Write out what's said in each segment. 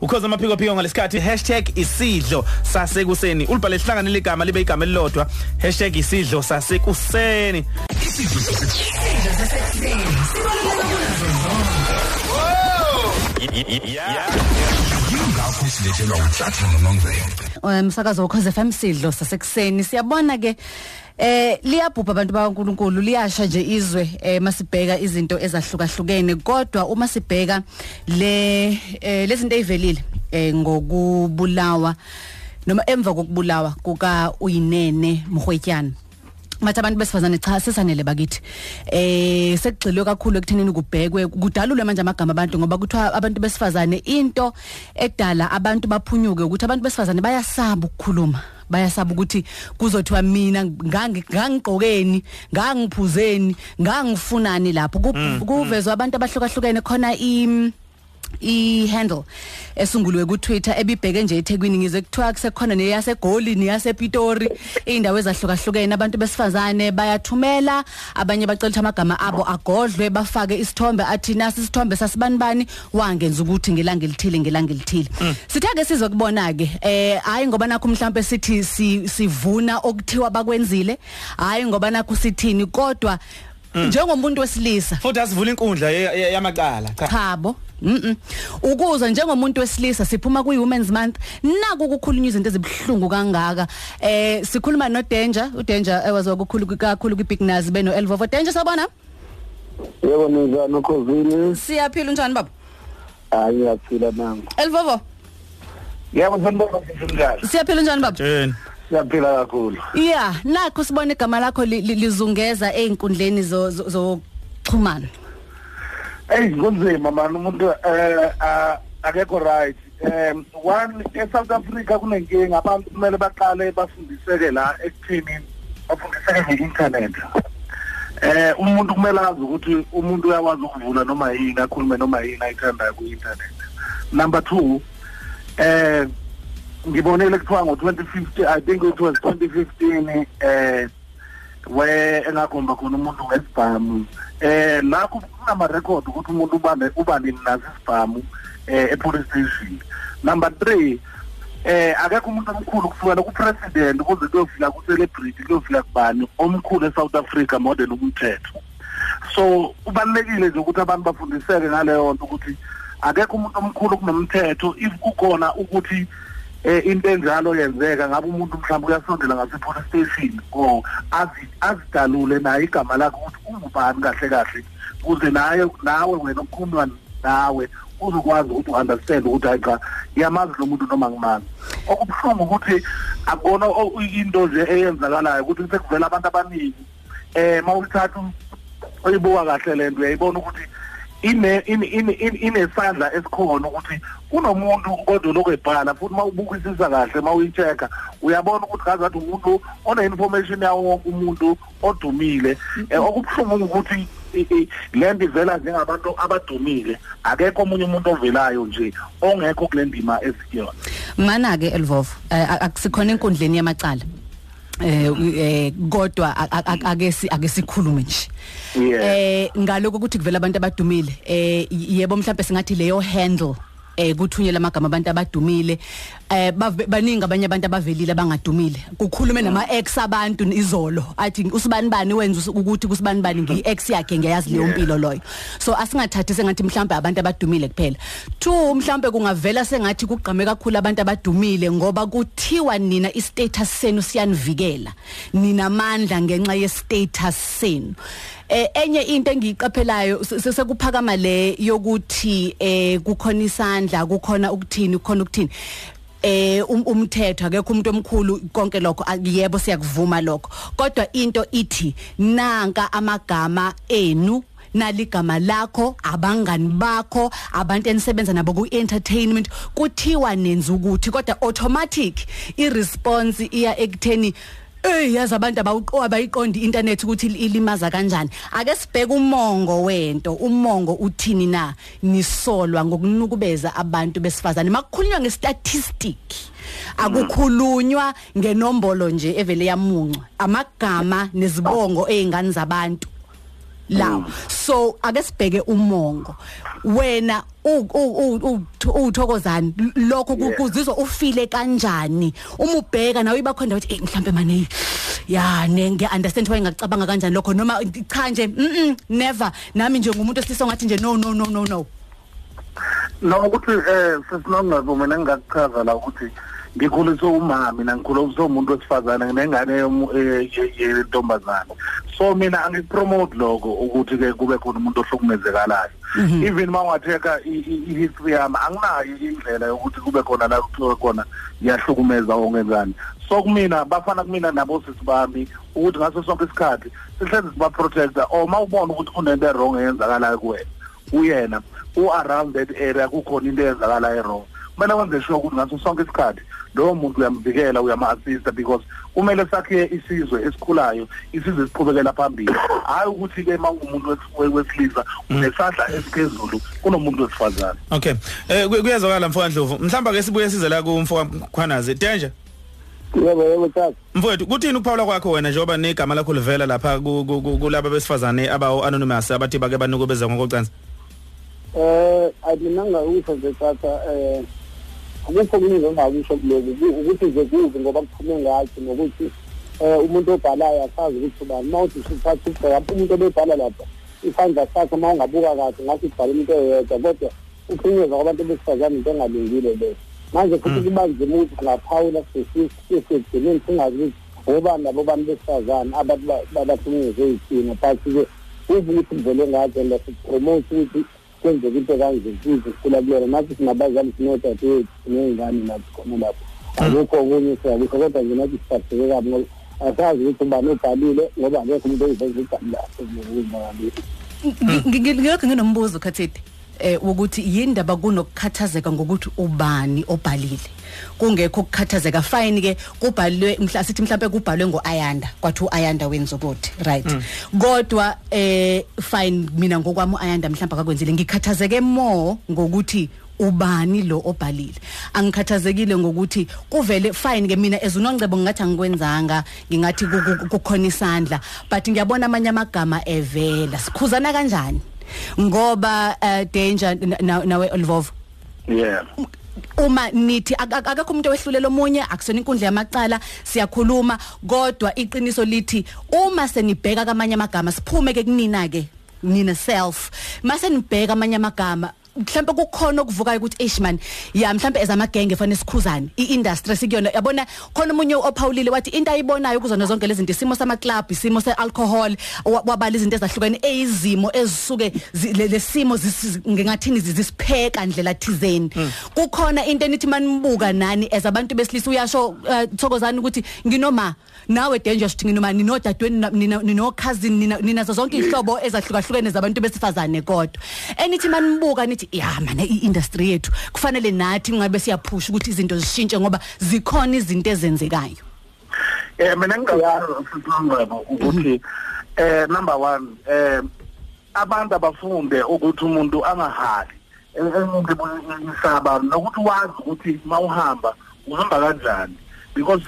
ukhoza amaphiko phiko ngalesikhathi #isidlo sasekuseni. Ulibhale hlanganele igama libe igama elilodwa. #isidlo sasekuseni. Isidlo sasekuseni. Sibaluleka kunazo zonke yingakho silethelwa uhlathana nomvembe umsakazo ukhoze FM sidlo sasekuseni. Siyabona ke Eh liyabhubha abantu bakaNkuluNkulu liyasha nje izwe eh masibheka izinto ezahlukahlukene. Kodwa uma sibheka le eh lezinto ezivelile eh ngokubulawa noma emva kokubulawa kuka uyinene Mhwetyana Matha abantu besifazane cha sesanele bakithi. Eh sekugxilwe kakhulu ekuthenini kubhekwe kudalulwe manje amagama abantu ngoba kuthiwa abantu besifazane into edala abantu baphunyuke ukuthi abantu besifazane bayasaba ukukhuluma. bayasaba ukuthi kuzothiwa mina ngangigqokeni ngangiphuzeni ngangifunani lapho Mm, kuvezwa abantu abahlukahlukene khona i i-handle. Esungulwe ku-Twitter ebibheke nje eThekwini ngize kuthiwa kusekhona neyasegoli neyasePitori. Indawo ezahlukahlukene abantu besifazane bayathumela abanye bacela ukuthi amagama abo agodlwe bafake isithombe athi nasi isithombe sasibanibani? Wangenza ukuthi ngelanga elithile ngelanga elithile. Sithake sizwe kubona ke eh hayi ngoba nakho mhlawumbe sithi sivuna okuthiwa bakwenzile hayi ngoba nakho sithini kodwa njengomuntu wesilisa futhi asivula inkundla yamacala cha chabo Mhm. Ukuza njengomuntu wesilisa siphuma ku Women's Month naku ukukhulunywa izinto ezibhlungu kangaka. Eh sikhuluma no Danger, uDanger ewaziwa ukukhulu kakhulu ku Big Nazi beno Elvovo. Danger sabona? Yebo ninjani ukhosini? Siyaphila unjani baba? Hayi ngiyaphila nangu. Elvovo. Yebo sanibona sinjani? Siyaphila unjani baba? Jeni. Siyaphila kakhulu. Yeah, nakho sibone igama lakho lizungeza einkundleni zo zoxhumana. Hey kunzima man umuntu eh akekho right. Um one eSouth Africa kunenkinga abantu kumele baqale bafundiseke la ekuthini bafundiseke nge-internet. Eh umuntu kumele azi ukuthi umuntu uyakwazi ukuvula noma yini akhulume noma yini ayithandayo ku-internet. Number 2 eh ngibonile kuthiwa ngo-2050 i think it was 2015 eh we engakhomba khona umuntu wesibhamu eh lakho kunama record ukuthi umuntu ubane ubani nazi isibhamu eh epolice station. Number 3 eh akekho umuntu omkhulu kusukela kupresident kuze kuyofika ku-celebrity kuyofika kubani omkhulu eSouth Africa modern umthetho. So kubalekile nje ukuthi abantu bafundiseke ngaleyo nto ukuthi akekho umuntu omkhulu kunomthetho if kukhona ukuthi eh into enjalo yenzeka ngabe umuntu mhlawumbe uyasondela ngase police station or azi azidalule naye igama lakhe ukuthi ungubani kahle kahle kuze naye nawe wena ukukhuluma nawe uzokwazi ukuthi uunderstand ukuthi hayi cha iyamazi lo muntu noma ngimazi okubuhlungu ukuthi akubona into nje eyenzakalayo ukuthi sekuvela abantu abaningi eh mawuthatha uyibuka kahle lento uyayibona ukuthi ine inesandla esikhona ukuthi kunomuntu kodwa lokuyibhala futhi mawubukisisa kahle mawuyichecka uyabona ukuthi kazathi umuntu one-information yawo wonke umuntu odumile. Um okubuhlungu ukuthi lento ivela njengabantu abadumile akekho omunye umuntu ovelayo nje ongekho kule ndima ezikuyona mana ke Elvovo akusikhona enkundleni yamacala? Eh kodwa ake ake sikhulume nje. Eh ngaloko ukuthi kuvela abantu abadumile. Eh yebo mhlawumbe singathi leyo handle eh kuthunyela amagama abantu abadumile. Eh baningi abanye abantu abavelile abangadumile. Kukhulume nama ex abantu izolo. Athi usibani bani wenza ukuthi kusibani bani ngi ex yakhe ngiyazi leyo mpilo loyo? So asingathathi sengathi mhlawumbe abantu abadumile kuphela. Two mhlawumbe kungavela sengathi kugqame kakhulu abantu abadumile ngoba kuthiwa nina istatus senu siyanivikela nina amandla ngenxa ye status senu. eh enye into engiyiqaphelayo sekuphakama le yokuthi eh kukhona isandla kukhona ukuthini kukhona ukuthini. Eh umthetho akekho umuntu omkhulu konke lokho yebo siyakuvuma lokho. Kodwa into ithi nanka amagama enu naligama lakho abangani bakho abantu enisebenza nabo ku entertainment kuthiwa nenza ukuthi kodwa automatic i response iya ekutheni Eh yazi abantu abawuqoba bayiqonda internet ukuthi ilimaza kanjani. Ake sibheke umongo wento umongo uthini na? Nisolwa ngokunukubeza abantu besifazane. Makukhulunywa ngestatistic. Akukhulunywa ngenombolo nje evele yamuncwa. Amagama nezibongo ezingane zabantu. Lawo so ake sibheke umongo. Wena uthokozani? Lokho ku- Yeah. kuzizwa ufile kanjani? Uma ubheka nawe ibakhona ukuthi eh mhlambe manje ya ne ngiya understand why ngacabanga kanjani lokho? Noma cha nje mm -mm, never. Nami nje ngumuntu esilisa ngathi nje no no no no no. No ukuthi eh sesinongabo mina ngingakuchaza la ukuthi ngikhuliswe umama mina ngikhuliswe umuntu wesifazane nginengane yomu- eh, ye- yentombazane. So mina angikupromote lokho ukuthi ke kube khona umuntu ohlukumezekalayo. Even mangatheka i-history yami anginayo indlela yokuthi kube khona la kuthiwa khona ngiyahlukumeza ongenzani so kumina bafana kumina nabo sisi bami ukuthi ngaso sonke isikhathi sihlezi siba-protector or ma ubona ukuthi kunento e-wrong eyenzakalayo kuwena uyena u-around that area kukhona into eyenzakalayo e-wrong. Kumele wenze sure ukuthi ngaso sonke isikhathi lowo muntu uyamvikela uyama-assista because kumele sakhe isizwe esikhulayo isizwe siqhubekela phambili. Hhayi ukuthi-ke ma ungumuntu wes- wesilisa unesandla esiphezulu kunomuntu wesifazane. Okay. Eh kuy- kuyazwakala mfowandlovu mhlamba ke sibuye size la kumfokhwanazi danger yebo yebo tata mfowethu kuthini ukuphawula kwakho wena njengoba negama lakho livela lapha ku- ku- ku- kulaba besifazane abawo anonymous abathi bake banukubeza ngokocansi eh ayinanga usho nje tata eh akukho kunye ngingakusho kuloku ku- ukuthi nje kuze ngoba kuphume ngathi nokuthi eh umuntu obhalayo asazi ukuthi ubani. Mawuthi usithatha ubheka umuntu obebhala lapha isandla sakhe uma ungabuka kahle ngathi ubhala umuntu oyedwa kodwa uphunyezwa kwabantu besifazane into engalungile leyo. Manje futhi kuba nzima ukuthi angaphawula sesigcineni singazi ukuthi obani labo bantu besifazane abantu babahlukumeze iy'thina but-ke kuze ukuthi kuvele ngazo la sipromote ukuthi kwenzeka into kanje kuze sikhula kuyona nathi sinabazali sinodadewethu siney'ngane nathi khona lapho. Akukho okunye siyakusho kodwa nje nathi siphatheke kabi ngoba asazi ukuthi ubani ubhalile ngoba akekho umuntu oyiveza igama lakhe kuzenzakalile ngilokho nginombuzo khathidi eh ukuthi yindaba kunokukhathazeka ngokuthi ubani obhalile. Kungekho ukukhathazeka. Fine ke kubhalwe mhla sithi mhlawumbe kubhalwe ngoayanda kwathi uayanda wenza ukuthi right? Kodwa eh fine mina ngokwami uayanda mhlawumbe akakwenzile. Ngikhathazeke more ngokuthi ubani lo obhalile. Angikhathazekile ngokuthi kuvele fine ke mina ezunongcebo ngingathi angikwenzanga. Ngingathi ku- ku- kukhona isandla. But ngiyabona amanye amagama evela. Sikhuzana kanjani? Ngoba uh, danger na- na- nawe Olvovo yeah. Uma nithi ak- ak- akekho umuntu owehlulela omunye akusona inkundla yamacala siyakhuluma kodwa iqiniso lithi uma senibheka kamanye amagama siphume ke kunina ke nina self mase nibheka amanye amagama mhlambe kukhona okuvukayo ukuthi eish man ya mhlambe ezamagenge fanele sikhuzane. Iindustry sikuyona yabona? Khona umunye ophawulile wathi into ayibonayo kuzona zonke lezi zinto isimo sama club isimo sealcohol wa- wabala izinto ezahlukene ezimo ezisuke zi- le- lesimo ngingathini zi- zisipheka ndlela thizeni. Kukhona into enithi manibuka nani as abantu besilisa uyasho eh, Thokozani ukuthi nginoma nawe dangerous nginoma ninodadweni nina- nino cousin nina ninazo zonke ihlobo ezahlukahlukene zabantu besifazane kodwa. Enithi manibuka nithi ya mana iindustry yethu kufanele nathi ngabe siyaphusha ukuthi izinto zishintshe ngoba zikhona izinto ezenzekayo. Eh mina ngingaqala ukuthi eh number 1 eh abantu abafunde ukuthi umuntu angahali emuntu isaba nokuthi wazi ukuthi mawuhamba uhamba kanjani because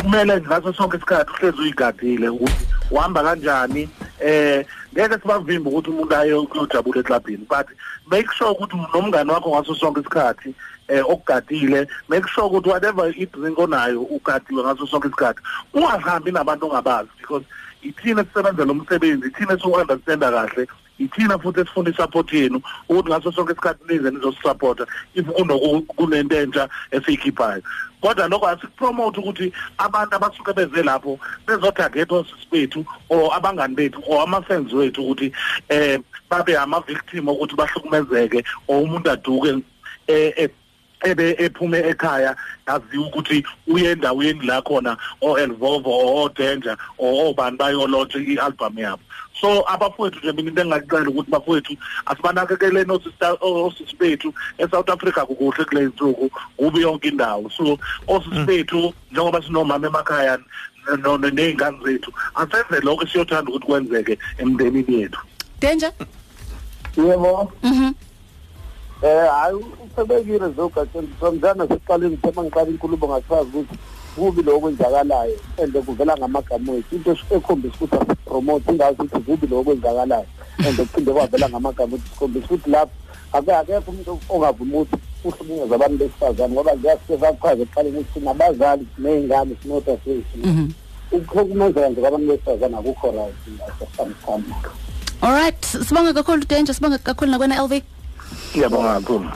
kumele ngaso sonke isikhathi uhlezi uyigadile ukuthi uhamba kanjani eh ngeke sibavimbe ukuthi umuntu aye ukuyojabula eklabhini but make sure ukuthi nomngane wakho ngaso sonke isikhathi eh okugadile make sure ukuthi whatever idrink onayo ugadiwe ngaso sonke isikhathi. Ungahambi nabantu ongabazi because ithina esisebenzela umsebenzi ithina esiwu-understanda kahle ithina futhi esifuna isupport yenu ukuthi ngaso sonke isikhathi nize nizosupporta if kunoku- kunento entsha esiyikhiphayo. Kodwa lokho asikupromote ukuthi abantu abasuke beze lapho bezotargetwa osisi bethu or abangani bethu or ama-fans wethu ukuthi eh babe ama-victim ukuthi bahlukumezeke or umuntu aduke eh eh, ebe ephume ekhaya yaziwa ukuthi uye endaweni la khona o-elvovo o-danger obani bayolontshe i-album yabo. So abafowethu nje mina into engingacela ukuthi bafowethu asibanakekeleni osisi bethu e-south africa kukuhle kule nsuku kubi yonke indawo. So osisi bethu njengoba sinomama emakhaya ney'ngane zethu asenze lokho siyothanda ukuthi kwenzeke emndenini yethu. Danger? Yebo. Mhm. Eh hayi usebekile zogatseni somzana siqaleni thema ngiqala inkulumo ngasazi ukuthi kubi lo kwenzakalayo and kuvela ngamagama wethu into ekhombisa ukuthi asipromote ingazi ukuthi kubi lo kwenzakalayo and kuphinde kwavela ngamagama ukuthi sikhombisa ukuthi lapho ake akekho umuntu ongavuma ukuthi uhlukumeza abantu besifazane ngoba ziyasike sachaza ekuqaleni ukuthi sinabazali siney'ngane sinodadewethu Mhm. ukuhlukumezeka nje kwabantu besifazane akukho right ngaso sometimes Alright sibonga kakhulu Danger sibonga kakhulu nakwena LV ngiyabonga kakhulu